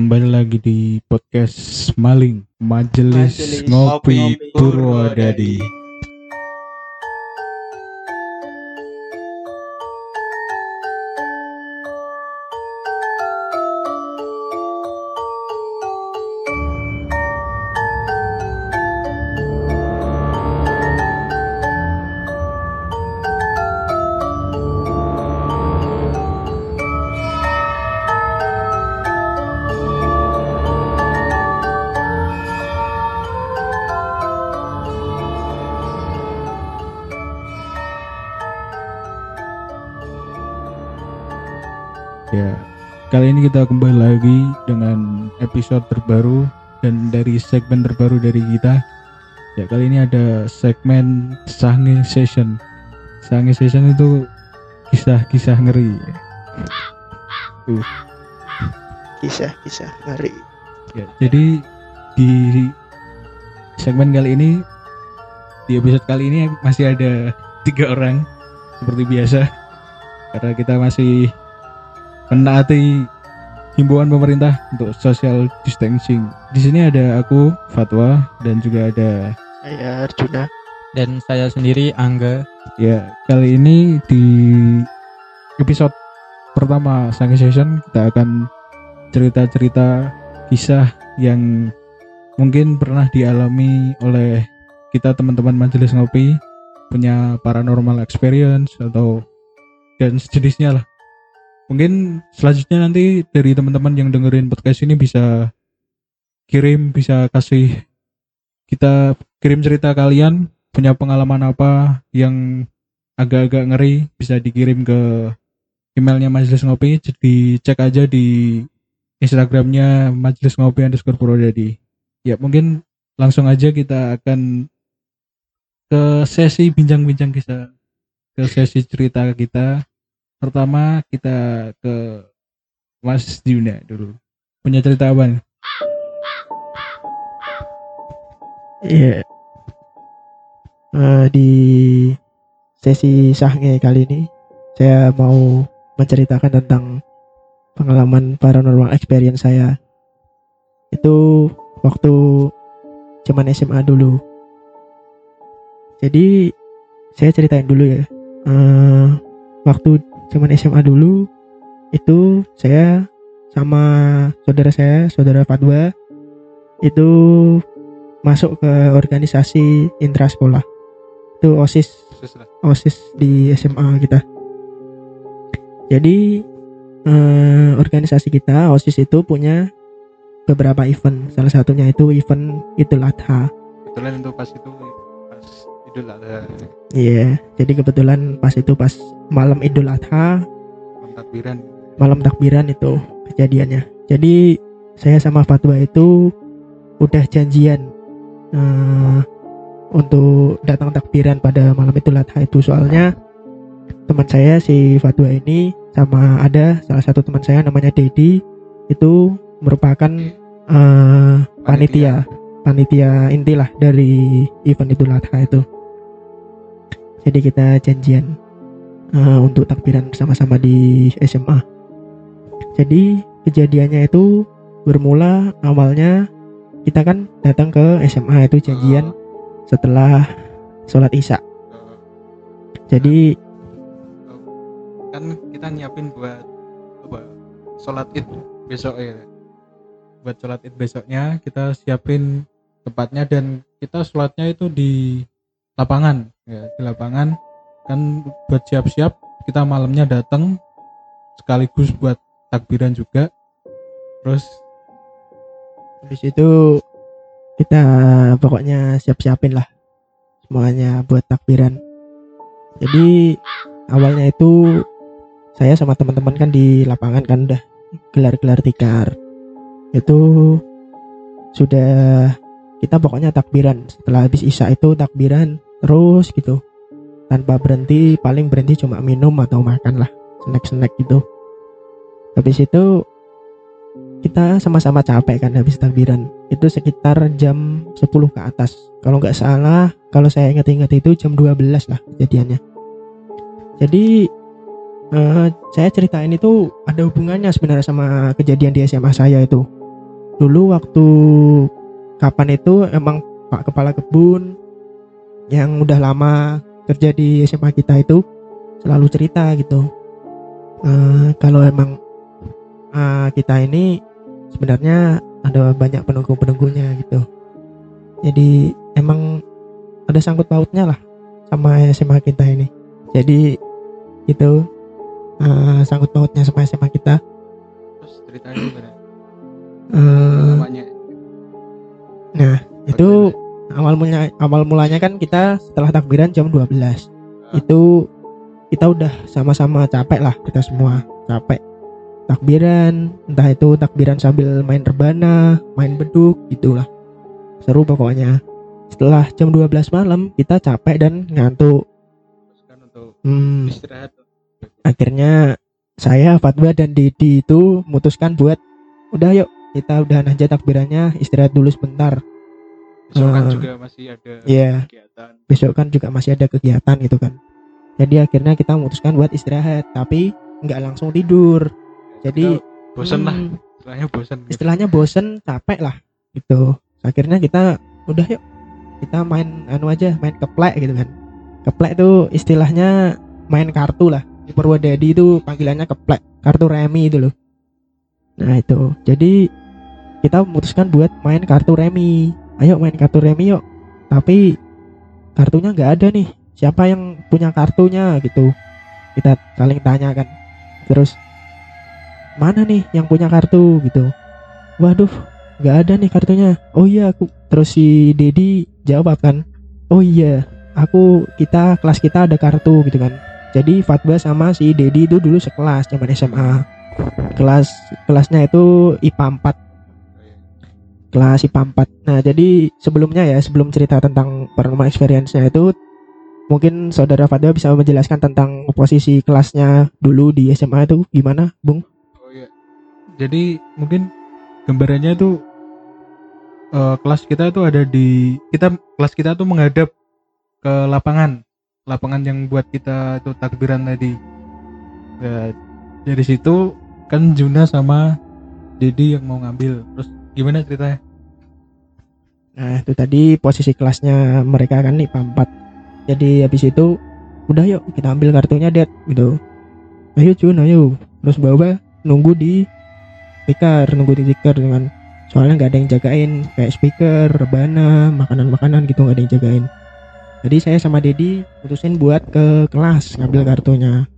kembali lagi di podcast Maling Majelis, Majelis Ngopi, Ngopi Purwodadi. Kita kembali lagi dengan episode terbaru dan dari segmen terbaru dari kita. Ya, kali ini ada segmen Sange Session. Sange Session itu kisah-kisah ngeri. Tuh. Kisah-kisah ngeri. Ya, jadi di segmen kali ini di episode kali ini masih ada tiga orang seperti biasa karena kita masih menaati himbauan pemerintah untuk social distancing. Di sini ada aku Fatwa dan juga ada Saya Arjuna. dan saya sendiri Angga ya kali ini di episode pertama Sangi Session kita akan cerita-cerita kisah yang mungkin pernah dialami oleh kita teman-teman majelis ngopi punya paranormal experience atau dan sejenisnya lah mungkin selanjutnya nanti dari teman-teman yang dengerin podcast ini bisa kirim bisa kasih kita kirim cerita kalian punya pengalaman apa yang agak-agak ngeri bisa dikirim ke emailnya Majelis Ngopi. Dicek aja di Instagramnya Majelis Ngopi underscore Purwodadi ya mungkin langsung aja kita akan ke sesi bincang-bincang kisah ke sesi cerita kita pertama kita ke Mas Juna dulu punya cerita apa nih? Iya. Eh, di sesi sahnya kali ini saya mau menceritakan tentang pengalaman paranormal experience saya. Itu waktu cuman SMA dulu. Jadi saya ceritain dulu ya. Eh, waktu cuman SMA dulu itu saya sama saudara saya, saudara Fatwa itu masuk ke organisasi intrasekolah. Itu OSIS, OSIS di SMA kita. Jadi eh, organisasi kita OSIS itu punya beberapa event. Salah satunya itu event Idul Adha. kebetulan itu pas itu Idul Adha. Iya, jadi kebetulan pas itu pas malam Idul Adha takbiran. malam takbiran itu kejadiannya. Jadi saya sama Fatwa itu udah janjian eh, untuk datang takbiran pada malam itu Adha itu. Soalnya teman saya si Fatwa ini sama ada salah satu teman saya namanya Dedi itu merupakan eh, panitia. Panitia. Intilah dari event Idul Adha itu. Jadi kita janjian eh, untuk takbiran bersama-sama di SMA. Jadi kejadiannya itu bermula awalnya kita kan datang ke SMA itu janjian setelah sholat isya. Jadi kan kita nyiapin buat apa sholat id besok ya buat sholat id besoknya kita siapin tempatnya dan kita sholatnya itu di lapangan ya di lapangan kan buat siap-siap kita malamnya datang sekaligus buat takbiran juga terus habis itu kita pokoknya siap-siapin lah semuanya buat takbiran. Jadi awalnya itu saya sama teman-teman kan di lapangan kan udah gelar-gelar tikar. Itu sudah kita pokoknya takbiran setelah habis isya itu takbiran terus gitu. Tanpa berhenti paling berhenti cuma minum atau makan lah snack-snack gitu. Habis itu kita sama-sama capek kan habis takbiran. Itu sekitar jam 10 ke atas. Kalau nggak salah kalau saya ingat-ingat itu jam 12 lah kejadiannya. Jadi eh, saya ceritain itu ada hubungannya sebenarnya sama kejadian di SMA saya itu. Dulu waktu kapan itu emang Pak Kepala Kebun yang udah lama kerja di SMA kita itu selalu cerita gitu. Eh, kalau emang eh, kita ini sebenarnya ada banyak penunggu-penunggunya gitu. Jadi emang ada sangkut pautnya lah sama SMA kita ini. Jadi itu eh, sangkut pautnya sama SMA kita. Terus ceritanya gimana? Namanya. nah itu awal mulanya awal mulanya kan kita setelah takbiran jam 12 itu kita udah sama-sama capek lah kita semua capek takbiran. Entah itu takbiran sambil main rebana main beduk gitulah. Seru pokoknya. Setelah jam 12 malam kita capek dan ngantuk. Hmm, akhirnya saya Fatwa dan Didi itu memutuskan buat udah yuk kita udahan aja takbirannya istirahat dulu sebentar Besok kan juga masih ada iya. kegiatan. besok kan juga masih ada kegiatan gitu kan. Jadi akhirnya kita memutuskan buat istirahat tapi nggak langsung tidur. Jadi Kita bosen lah, hmm, istilahnya bosen. gitu. istilahnya bosen capek lah gitu. Akhirnya kita udah yuk kita main anu aja main keplek gitu kan. Keplek itu istilahnya main kartu lah. Di Purwodadi itu panggilannya keplek kartu remi itu loh. Nah itu. Jadi kita memutuskan buat main kartu remi ayo main kartu remi yuk. Tapi kartunya nggak ada nih. Siapa yang punya kartunya gitu? Kita saling tanya kan. Terus mana nih yang punya kartu? gitu. Waduh nggak ada nih kartunya. Oh iya aku. Terus si Dedi jawab kan oh iya aku kita kelas kita ada kartu gitu kan. Jadi Fatwa sama si Dedi itu dulu sekelas zaman SMA kelas kelasnya itu IPA 4 kelas IPA 4 nah jadi sebelumnya ya sebelum cerita tentang paranormal experience-nya itu mungkin saudara Fatwa bisa menjelaskan tentang posisi kelasnya dulu di SMA itu gimana Bung Oh iya. Jadi mungkin gambarannya itu eh, kelas kita itu ada di kita kelas kita tuh menghadap ke lapangan lapangan yang buat kita itu takbiran tadi. Ya, dari situ kan Juna sama Dedi yang mau ngambil. Terus gimana ceritanya? Nah itu tadi posisi kelasnya mereka kan nih 4 Jadi habis itu udah yuk kita ambil kartunya Dad gitu. Ayo Jun ayo. Terus bawa nunggu di speaker Nunggu di speaker dengan Soalnya nggak ada yang jagain Kayak speaker, rebana, makanan-makanan gitu nggak ada yang jagain. Jadi saya sama Dedi putusin buat ke kelas ngambil kartunya.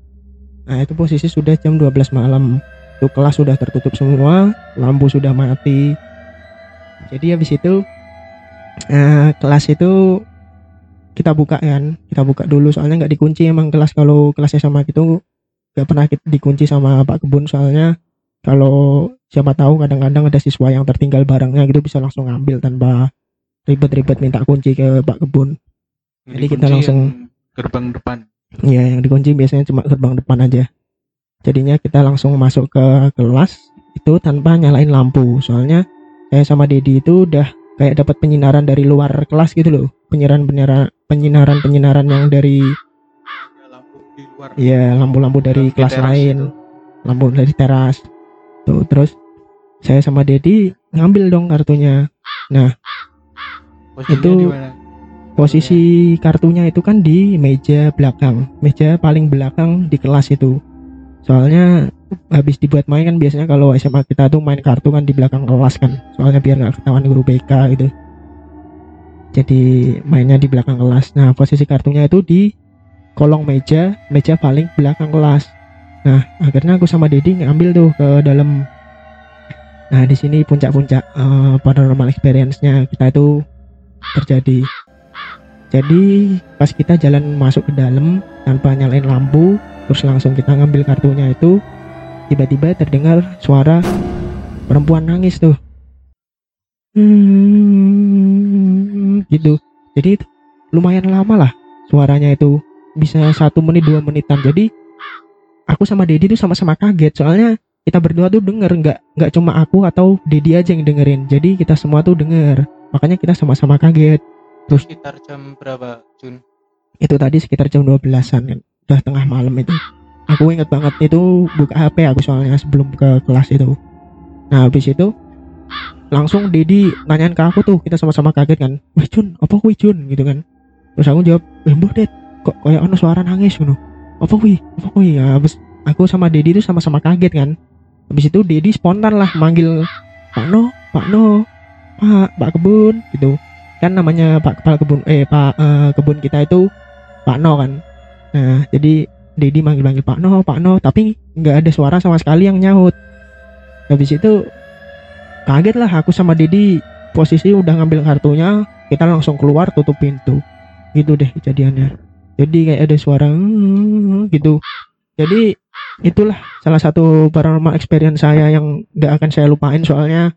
Nah itu posisi sudah jam 12 malam Itu kelas sudah tertutup semua Lampu sudah mati. Jadi habis itu eh, kelas itu kita buka kan kita buka dulu. Soalnya nggak dikunci emang kelas. Kalau kelasnya sama gitu nggak pernah dikunci sama Pak Kebun. Soalnya kalau siapa tahu kadang-kadang ada siswa yang tertinggal barangnya gitu bisa langsung ngambil tanpa ribet-ribet minta kunci ke Pak Kebun. Jadi kita langsung- gerbang depan. Iya yang dikunci biasanya cuma gerbang depan aja jadinya kita langsung masuk ke kelas itu tanpa nyalain lampu. Soalnya saya sama Dedi itu udah kayak dapat penyinaran dari luar kelas gitu loh. Penyinaran penyinaran penyinaran penyinaran yang dari Ya, lampu di luar. ya lampu-lampu dari Di kelas lain. itu. lampu dari teras. Tuh terus saya sama Dedi ngambil dong kartunya. Posisinya itu- posisi kartunya itu kan di meja belakang. Meja paling belakang di kelas itu soalnya habis dibuat main kan biasanya kalau SMA kita tuh main kartu kan di belakang kelas kan. Soalnya biar nggak ketahuan guru BK gitu. Jadi mainnya di belakang kelas. Nah posisi kartunya itu di kolong meja meja paling belakang kelas. Nah akhirnya aku sama Dedi ngambil tuh ke dalam. Nah di sini puncak-puncak eh, paranormal experience-nya kita itu terjadi. Jadi pas kita jalan masuk ke dalam tanpa nyalain lampu, terus langsung kita ngambil kartunya itu, tiba-tiba terdengar suara perempuan nangis tuh. Hmm, gitu. Jadi lumayan lama lah suaranya itu bisa satu menit dua menitan. Jadi aku sama Dedi tuh sama-sama kaget soalnya kita berdua tuh denger nggak nggak cuma aku atau Dedi aja yang dengerin. Jadi kita semua tuh denger. Makanya kita sama-sama kaget. Terus sekitar jam berapa, Jun? itu tadi sekitar jam 12-an kan udah tengah malam itu. Aku inget banget itu buka HP aku soalnya sebelum ke kelas itu. Nah habis itu langsung Dedi nanyain ke aku tuh kita sama-sama kaget kan. Wih Jun apa kuwi Jun? Gitu kan. Terus aku jawab eh mbah Det kok kayak ono suara nangis gitu apa kuwi? Apa kuwi? Ya habis aku sama Dedi tuh sama-sama kaget kan. Habis itu Dedi spontan lah manggil Pak No Pak No Pak Pak kebun gitu. Kan namanya Pak kepala kebun eh Pak eh, kebun kita itu Pak No kan nah jadi Dedi manggil-manggil Pak No Pak No tapi nggak ada suara sama sekali yang nyaut. Habis itu kaget lah aku sama Dedi posisi udah ngambil kartunya kita langsung keluar tutup pintu. Gitu deh kejadiannya. Jadi kayak ada suara "Hmm," gitu. Jadi itulah salah satu paranormal experience saya yang nggak akan saya lupain soalnya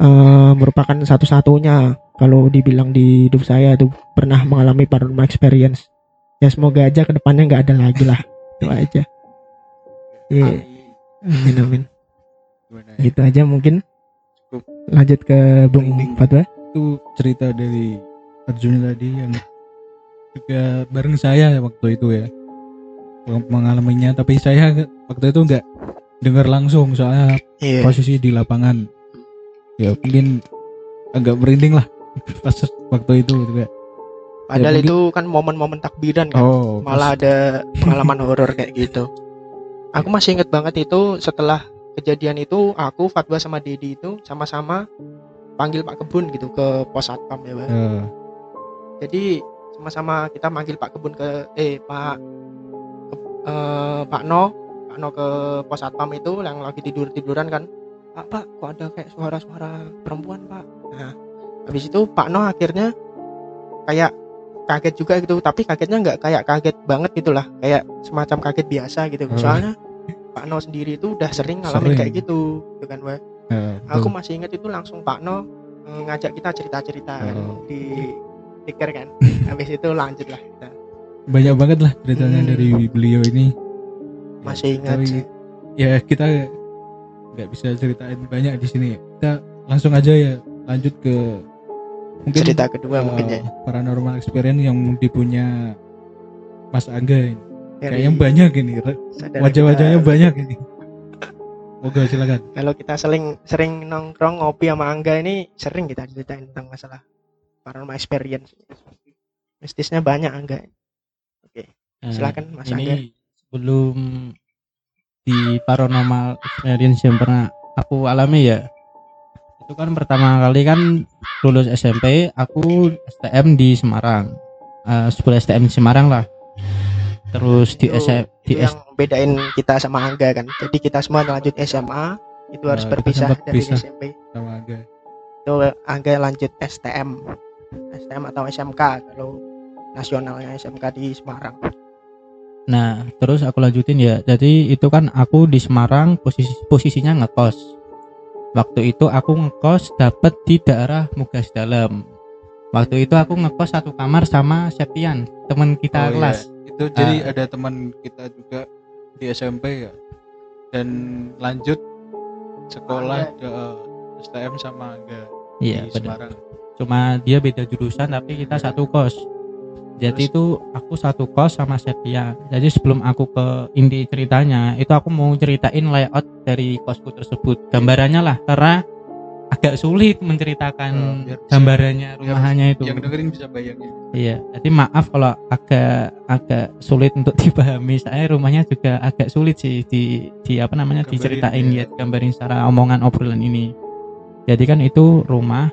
eh, merupakan satu-satunya kalau dibilang di hidup saya tuh pernah mengalami paranormal experience ya semoga aja ke depannya nggak ada lagi lah. Itu aja. Iya, amin. Amin Gimana ya? gitu aja mungkin. Cukup. lanjut ke Bung. Fatwa. itu cerita dari Arjun tadi yang juga bareng saya waktu itu ya. Meng- mengalaminya tapi saya waktu itu nggak dengar langsung soalnya iya. posisi di lapangan. Ya mungkin agak merinding lah pas waktu itu juga padahal mungkin- itu kan momen-momen takbiran kan. Oh malah ada pengalaman horor kayak gitu. Aku masih inget banget itu setelah kejadian itu aku Fatwa sama Dedi itu sama-sama panggil Pak Kebun gitu ke pos satpam ya Pak. eh, jadi sama-sama kita manggil Pak Kebun ke eh Pak ke- eh, Pak No Pak No ke pos satpam itu yang lagi tidur tiduran kan. Pak Pak kok ada kayak suara-suara perempuan Pak? Nah habis itu Pak No akhirnya kayak kaget juga gitu tapi kagetnya nggak kayak kaget banget gitulah kayak semacam kaget biasa gitu Oh. soalnya Pak No sendiri itu udah sering ngalamin Sering. kayak gitu gitu kan Wak. eh, aku masih inget itu langsung Pak No eh, ngajak kita cerita-cerita kan, Oh. di stiker kan habis itu lanjut lah kita banyak banget lah ceritanya Hmm. dari beliau ini masih ingat tapi sih. ya kita nggak bisa ceritain banyak di sini kita langsung aja ya lanjut ke mungkin cerita kedua eh, mungkin ya. paranormal experience yang dipunya Mas Angga ini. Dari kayaknya banyak ini wajah-wajahnya kita. banyak ini. Moga silakan. Kalau kita sering sering nongkrong ngopi sama Angga ini sering kita ceritain tentang masalah paranormal experience. Mistisnya banyak Angga. Nah, Silakan, Mas ini Angga. sebelum di paranormal experience yang pernah aku alami ya itu kan pertama kali kan lulus SMP aku STM di Semarang. Eh, sekolah STM di Semarang lah. Terus di Itu- SM, di yang bedain kita sama Angga kan. Jadi kita semua lanjut SMA itu harus Nah, kita berpisah dari pisah. SMP sama Angga. Itu Angga lanjut STM STM atau SMK kalau nasionalnya SMK di Semarang. Nah terus aku lanjutin ya. Jadi itu kan aku di Semarang posisi posisinya ngekos waktu itu aku ngekos dapet di daerah Mugas Dalam waktu itu aku ngekos satu kamar sama Septian teman kita Oh, iya. kelas. Itu jadi Ah. ada teman kita juga di SMP ya. Dan lanjut sekolah ke STM sama Angga iya di Semarang. Cuma dia beda jurusan tapi kita satu kos jadi itu aku satu kos sama Septian jadi sebelum aku ke inti ceritanya itu aku mau ceritain layout dari kosku tersebut. Gambarannya lah karena agak sulit menceritakan bisa- gambarannya rumahannya itu. yang dengerin bisa bayangin. Iya jadi maaf kalau agak agak sulit untuk dipahami. Saya rumahnya juga agak sulit sih di di apa namanya Gambarin, diceritain ya. ya gambarin secara omongan obrolan ini. Jadi kan itu rumah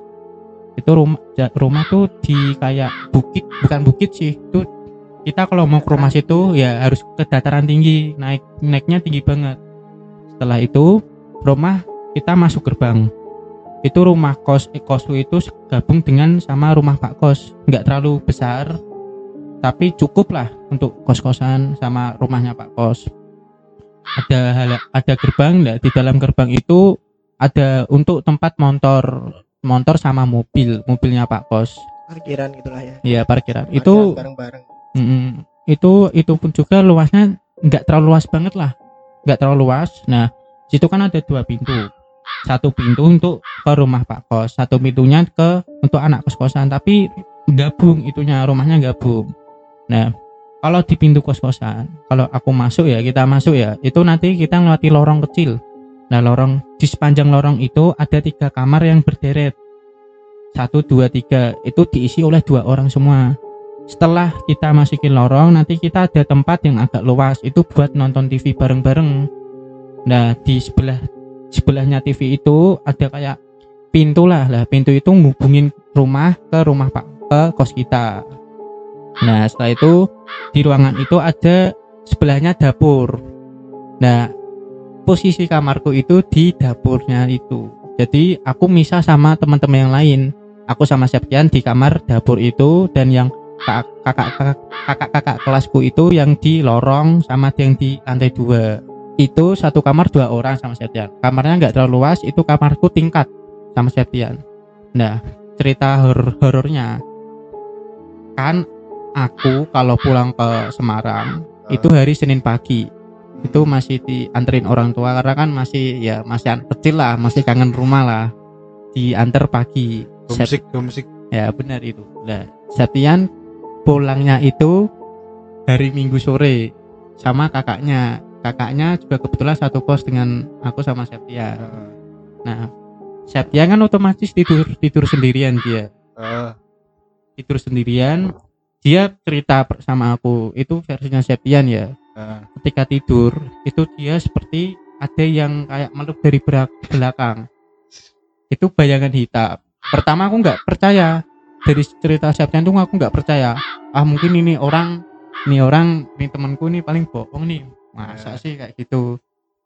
itu rumah rumah tuh di kayak bukit bukan bukit sih itu kita kalau mau ke rumah situ ya harus ke dataran tinggi naik naiknya tinggi banget. Setelah itu rumah kita masuk gerbang. Itu rumah kos eh, kosku itu gabung dengan sama rumah pak kos. Nggak terlalu besar tapi cukup lah untuk kos kosan sama rumahnya pak kos. Ada ada gerbang nah, di dalam gerbang itu ada untuk tempat motor motor sama mobil mobilnya pak kos. Parkiran gitulah ya. Iya parkiran. Itu bareng-bareng. Mm, itu itu pun juga luasnya nggak terlalu luas banget lah. Nggak terlalu luas. Nah situ kan ada dua pintu. Satu pintu untuk ke rumah pak kos satu pintunya ke untuk anak kos kosan tapi gabung itunya rumahnya gabung. Nah kalau di pintu kos kosan kalau aku masuk ya kita masuk ya itu nanti kita ngelewati lorong kecil Nah lorong di sepanjang lorong itu ada tiga kamar yang berderet. Satu, dua, tiga itu diisi oleh dua orang semua. Setelah kita masukin lorong, nanti kita ada tempat yang agak luas itu buat nonton TV bareng-bareng. Nah di sebelah sebelahnya TV itu ada kayak pintu lah lah pintu itu ngubungin rumah ke rumah pak ke kos kita. Nah setelah itu di ruangan itu ada sebelahnya dapur. Nah posisi kamarku itu di dapurnya itu. Jadi aku misah sama teman-teman yang lain. Aku sama Septian di kamar dapur itu dan yang kakak-kakak kelasku itu yang di lorong sama yang di lantai dua. Itu satu kamar dua orang sama Septian. Kamarnya nggak terlalu luas, itu kamarku tingkat sama Septian. Nah, cerita horor-horornya kan aku kalau pulang ke Semarang itu hari Senin pagi itu masih dianterin orang tua karena kan masih ya masih anak kecil lah masih kangen rumah lah diantar pagi Homesick, homesick. ya benar itu nah Septian pulangnya itu hari Minggu sore sama kakaknya kakaknya juga kebetulan satu kos dengan aku sama Septian Heeh. nah Septian kan otomatis tidur tidur sendirian dia Heeh. tidur sendirian dia cerita sama aku itu versinya Septian ya. Ketika tidur itu dia seperti ada yang kayak meluk dari belakang. Itu bayangan hitam. Pertama aku nggak percaya. Dari cerita Septian tuh aku nggak percaya. Ah mungkin ini orang ini orang ini temanku ini paling bohong nih. Masa Ya. sih kayak gitu?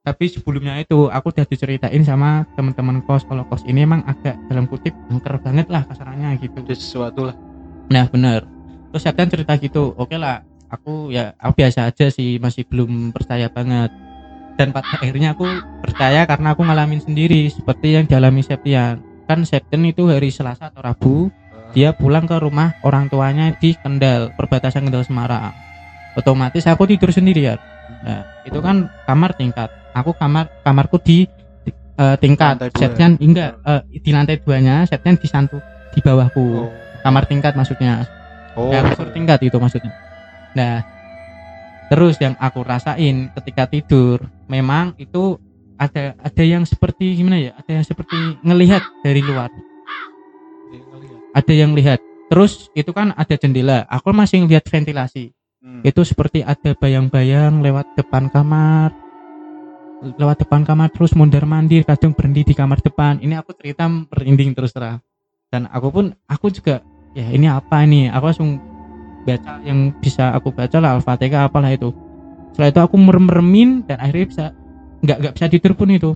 Tapi sebelumnya itu aku udah diceritain sama teman-teman kos. Kalau kos ini emang agak dalam kutip angker banget lah kasarannya gitu. Ada sesuatu lah. Nah bener. Terus Septian cerita gitu Oke lah Aku ya Aku biasa aja sih Masih belum percaya banget Dan pada akhirnya aku percaya Karena aku ngalamin sendiri Seperti yang dialami Septian Kan Septian itu hari Selasa atau Rabu. Dia pulang ke rumah orang tuanya Di Kendal Perbatasan Kendal Semarang Otomatis aku tidur sendirian Nah itu kan kamar tingkat Aku kamar Kamarku di eh, tingkat. Septian enggak eh, Di lantai duanya Septian di santu Di bawahku Oh. kamar tingkat maksudnya Oh. ya tingkat itu maksudnya nah terus yang aku rasain ketika tidur memang itu ada ada yang seperti gimana ya? Ada yang seperti ngelihat dari luar. Ada yang lihat. Terus itu kan ada jendela. Aku masih ngelihat ventilasi. Hmm. itu seperti ada bayang-bayang lewat depan kamar. Lewat depan kamar terus mondar mandir kadang berhenti di kamar depan. Ini aku cerita merinding terus terang. Dan aku pun aku juga ya ini apa ini? Aku langsung baca yang bisa aku baca lah al-fatihah apalah itu. Setelah itu aku merem-meremin dan akhirnya bisa nggak nggak bisa tidur pun itu.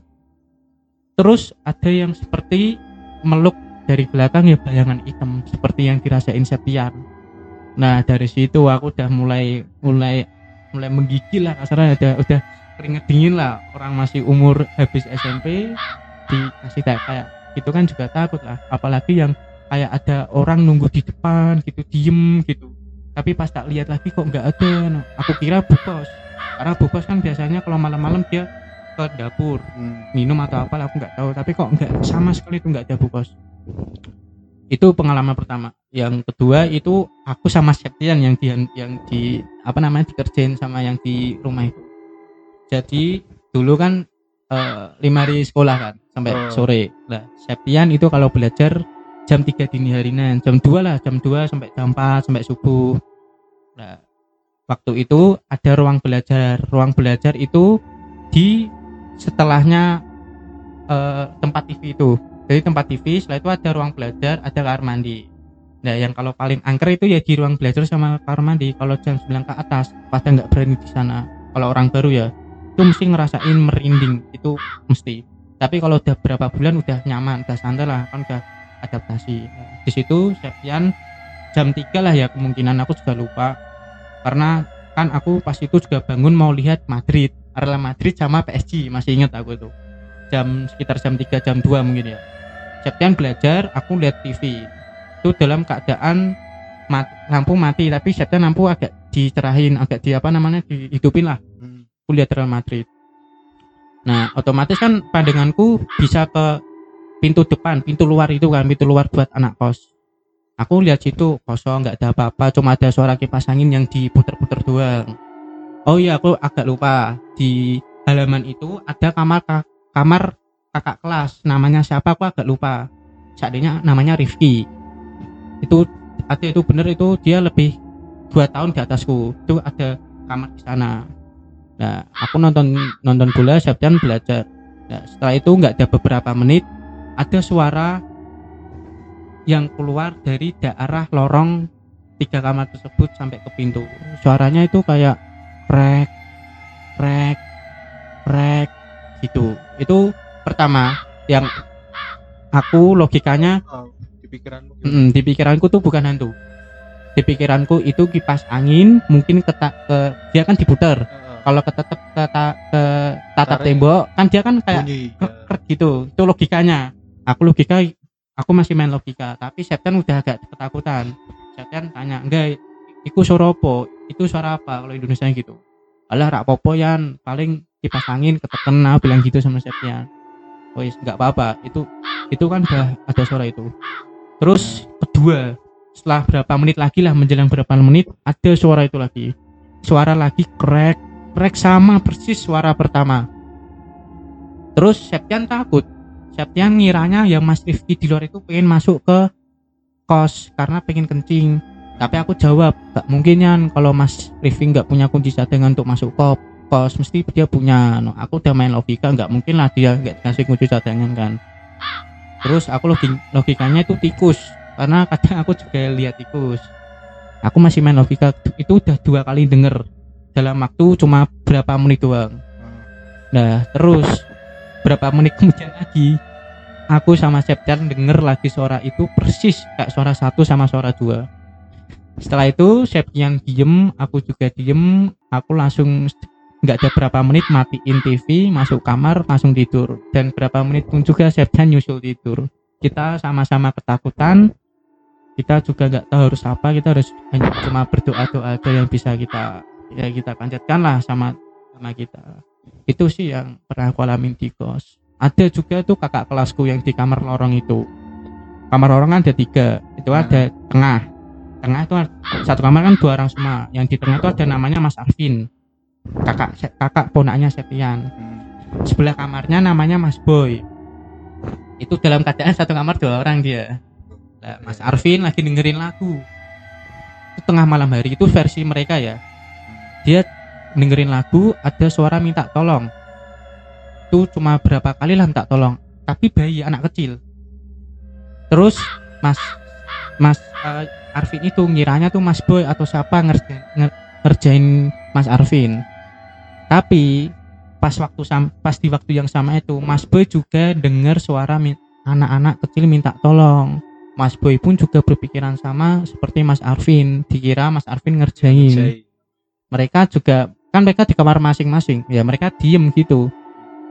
Terus ada yang seperti meluk dari belakang ya bayangan hitam seperti yang dirasain Septian. Nah dari situ aku udah mulai mulai mulai menggigil lah kasarnya udah udah keringet dingin lah. Orang masih umur habis SMP dikasih kayak kayak itu kan juga takut lah. Apalagi yang kayak ada orang nunggu di depan gitu diem gitu tapi pas tak lihat lagi kok nggak ada Nah, aku kira bukos karena bukos kan biasanya kalau malam-malam dia ke dapur Hmm. minum atau apa aku nggak tahu. Tapi kok nggak sama sekali itu nggak ada bukos itu pengalaman pertama. Yang kedua itu aku sama Septian yang di yang di apa namanya dikerjain sama yang di rumah itu. Jadi dulu kan eh, lima hari sekolah kan sampai Oh. sore. Lah Septian itu kalau belajar jam 3 dini harian jam 2 lah jam 2 sampai jam 4 sampai subuh nah waktu itu ada ruang belajar. Ruang belajar itu di setelahnya eh, tempat TV itu. Jadi tempat TV setelah itu ada ruang belajar ada kamar mandi. Nah yang kalau paling angker itu ya di ruang belajar sama kamar mandi. Kalau jam 9 ke atas pada nggak berani di sana. Kalau orang baru ya itu mesti ngerasain merinding. Itu mesti. Tapi kalau udah berapa bulan udah nyaman udah santai lah. Kan udah adaptasi. Di situ Septian jam 3 lah ya kemungkinan. Aku juga lupa karena kan aku pas itu juga bangun mau lihat Madrid Real Madrid sama PSG masih ingat aku itu jam sekitar jam 3 jam 2 mungkin ya. Septian belajar aku lihat TV itu dalam keadaan mat- lampu mati tapi Septian lampu agak dicerahin agak di apa namanya dihidupin lah. Hmm. aku lihat Real Madrid. Nah otomatis kan pandanganku bisa ke pintu depan pintu luar itu kan pintu luar buat anak kos aku lihat situ kosong nggak ada apa-apa cuma ada suara kipas angin yang diputer-puter doang. Oh iya aku agak lupa. Di halaman itu ada kamar ka- kamar kakak kelas. Namanya siapa aku agak lupa. Seandainya namanya Rifki. Itu ada itu bener itu dia lebih dua tahun di atasku. Itu ada kamar di sana. Nah aku nonton nonton bola Septian belajar. Nah, setelah itu nggak ada beberapa menit ada suara yang keluar dari daerah lorong tiga kamar tersebut sampai ke pintu. Suaranya itu kayak rek rek rek gitu. Itu pertama yang aku logikanya Oh, di pikiranmu gitu. mm, di pikiranku tuh bukan hantu. Di pikiranku itu kipas angin mungkin ke, ke dia kan diputer. Heeh. kalau ketetep ke, ta- ke tatap tembok kan dia kan kayak bunyi krek gitu. Itu logikanya. Aku logika aku masih main logika tapi Septian udah agak ketakutan. Septian tanya enggak itu suara apa? Itu suara apa kalau Indonesia gitu? Alah rak popo yan? Paling kipas angin keteken bilang gitu sama Septian. Wis nggak apa-apa. Itu itu kan udah ada suara itu. Terus kedua setelah berapa menit lagi lah menjelang berapa menit ada suara itu lagi. Suara lagi krek krek sama persis suara pertama. Terus Septian takut Septian ngiranya yang Mas Rifki di luar itu pengen masuk ke kos karena pengen kencing. Tapi aku jawab gak mungkin ya kalau Mas Rifki nggak punya kunci cadangan untuk masuk ke kos mesti dia punya. No, aku udah main logika nggak mungkin lah dia nggak kasih kunci cadangan kan. Terus aku logik logikanya itu tikus karena kadang aku juga lihat tikus. Aku masih main logika itu udah dua kali denger. Dalam waktu cuma berapa menit doang. Nah terus berapa menit kemudian lagi aku sama Septian denger lagi suara itu persis kayak suara satu sama suara dua. Setelah itu Septian diem aku juga diem. Aku langsung nggak ada berapa menit matiin TV masuk kamar langsung tidur. Dan berapa menit pun juga Septian nyusul tidur. Kita sama-sama ketakutan. Kita juga nggak tahu harus apa kita harus hanya cuma berdoa doa aja yang bisa kita ya kita panjatkan lah sama sama kita. Itu sih yang pernah aku alamin di kos ada juga tuh kakak kelasku yang di kamar lorong itu. Kamar lorong kan ada tiga. Itu Hmm. ada tengah. Tengah itu satu kamar kan dua orang semua. Yang di tengah itu ada namanya Mas Arvin. Kakak kakak ponaknya Septian. Hmm. sebelah kamarnya namanya Mas Boy. Itu dalam keadaan satu kamar dua orang dia. Nah, Mas Arvin lagi dengerin lagu. Itu tengah malam hari itu versi mereka ya. Dia dengerin lagu ada suara minta tolong itu cuma berapa kali lah minta tolong. Tapi bayi anak kecil. Terus Mas Mas eh, Arvin itu ngiranya tuh Mas Boy atau siapa ngerjain, nger- ngerjain Mas Arvin. Tapi pas waktu sam pas di waktu yang sama itu Mas Boy juga dengar suara anak-anak kecil minta tolong. Mas Boy pun juga berpikiran sama seperti Mas Arvin. Dikira Mas Arvin ngerjain. Jai. mereka juga kan mereka di kamar masing-masing. Ya mereka diem gitu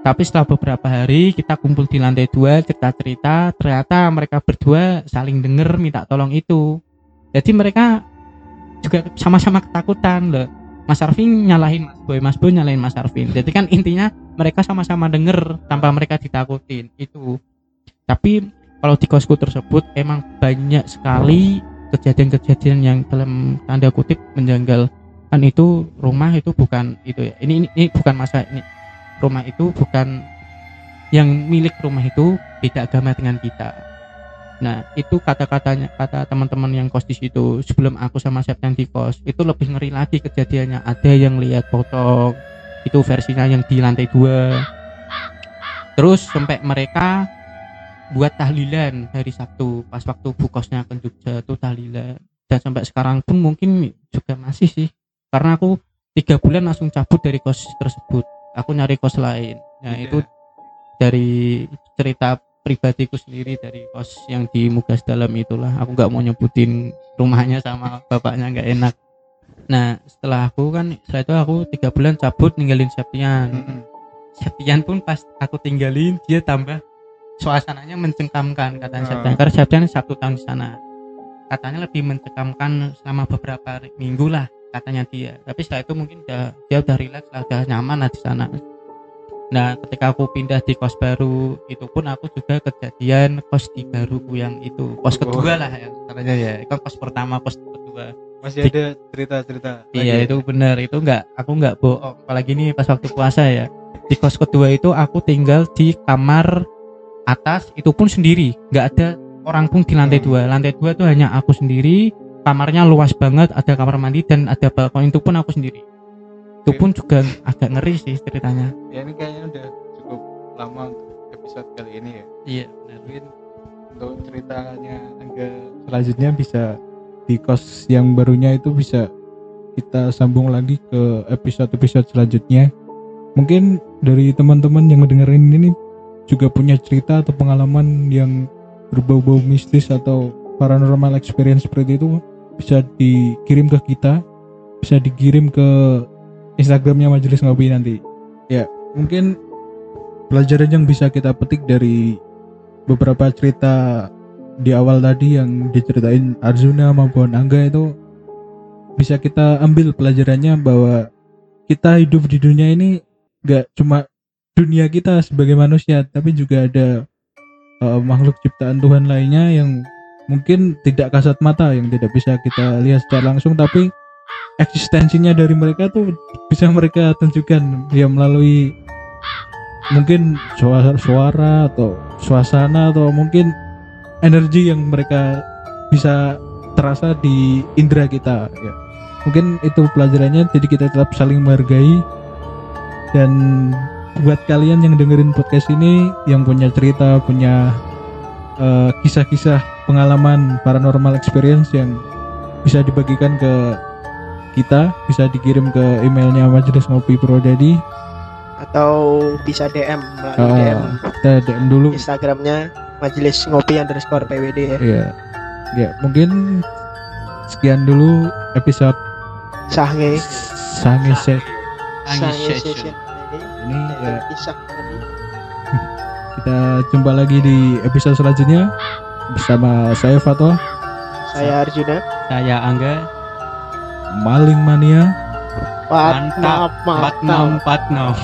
tapi setelah beberapa hari kita kumpul di lantai dua cerita-cerita ternyata mereka berdua saling denger minta tolong itu. Jadi mereka juga sama-sama ketakutan loh. Mas Arvin nyalahin Mas Boy Mas Boy nyalahin Mas Arvin. Jadi kan intinya mereka sama-sama denger tanpa mereka ditakutin itu. Tapi kalau di kosku tersebut emang banyak sekali kejadian-kejadian yang dalam tanda kutip menjanggal kan itu rumah itu bukan itu ya. Ini ini, ini bukan masa ini rumah itu bukan yang milik rumah itu beda agama dengan kita. Nah itu kata-katanya kata teman-teman yang kos di situ sebelum aku sama Septian di kos itu lebih ngeri lagi kejadiannya. Ada yang lihat potong itu versinya yang di lantai dua. Terus sampai mereka buat tahlilan hari Sabtu pas waktu bukosnya ke Jogja itu tahlilan. Dan sampai sekarang pun mungkin juga masih sih karena aku tiga bulan langsung cabut dari kos tersebut aku nyari kos lain. Nah Iya. itu dari cerita pribadiku sendiri dari kos yang di Mugas Dalam itulah. Aku nggak mau nyebutin rumahnya sama bapaknya nggak enak. Nah setelah aku kan setelah itu aku tiga bulan cabut ninggalin Septian. Mm-mm. Septian pun pas aku tinggalin dia tambah suasananya mencengkamkan katanya Ah. Septian. Karena Septian satu tahun di sana. Katanya lebih mencengkamkan selama beberapa minggu lah katanya dia. Tapi setelah itu mungkin udah dia udah rileks lah udah nyaman lah di sana. Nah ketika aku pindah di kos baru itu pun aku juga kejadian kos di baruku yang itu. Kos Oh. kedua lah ya katanya ya. Kan kos pertama kos kedua. Masih Di- ada cerita-cerita. iya lagi ya? itu bener itu enggak aku enggak bohong. Apalagi ini pas waktu puasa ya. Di kos kedua itu aku tinggal di kamar atas itu pun sendiri. Nggak ada orang pun di lantai dua. Lantai dua itu hanya aku sendiri kamarnya luas banget ada kamar mandi dan ada balkon. Itu pun aku sendiri. Itu pun juga agak ngeri sih ceritanya. Ya ini kayaknya udah cukup lama untuk episode kali ini ya. iya Mungkin untuk ceritanya Angga selanjutnya bisa di kos yang barunya itu bisa kita sambung lagi ke episode-episode selanjutnya. Mungkin dari teman-teman yang mendengarin ini juga punya cerita atau pengalaman yang berbau-bau mistis atau paranormal experience seperti itu bisa dikirim ke kita bisa dikirim ke Instagramnya Majelis Ngopi nanti. Ya mungkin pelajaran yang bisa kita petik dari beberapa cerita di awal tadi yang diceritain Arjuna maupun Angga itu bisa kita ambil pelajarannya bahwa kita hidup di dunia ini gak cuma dunia kita sebagai manusia tapi juga ada uh, makhluk ciptaan Tuhan lainnya yang mungkin tidak kasat mata yang tidak bisa kita lihat secara langsung tapi eksistensinya dari mereka tuh bisa mereka tunjukkan ya melalui mungkin suara suara atau suasana atau mungkin energi yang mereka bisa terasa di indera kita ya. Mungkin itu pelajarannya jadi kita tetap saling menghargai dan buat kalian yang dengerin podcast ini yang punya cerita, punya eh, kisah-kisah pengalaman paranormal experience yang bisa dibagikan ke kita, bisa dikirim ke emailnya Majelis Ngopi Prodadi. atau bisa DM melalui Ah, DM kita DM dulu. Instagramnya majelis ngopi underscore PWD ya. Ya, ya mungkin sekian dulu episode Sange. Sange Set Sange session. ini. Ini ya. kita jumpa lagi di episode selanjutnya bersama saya Fatwa saya Arjuna. Saya Angga. Maling Mania. Pat mantap. mantap patnom patnom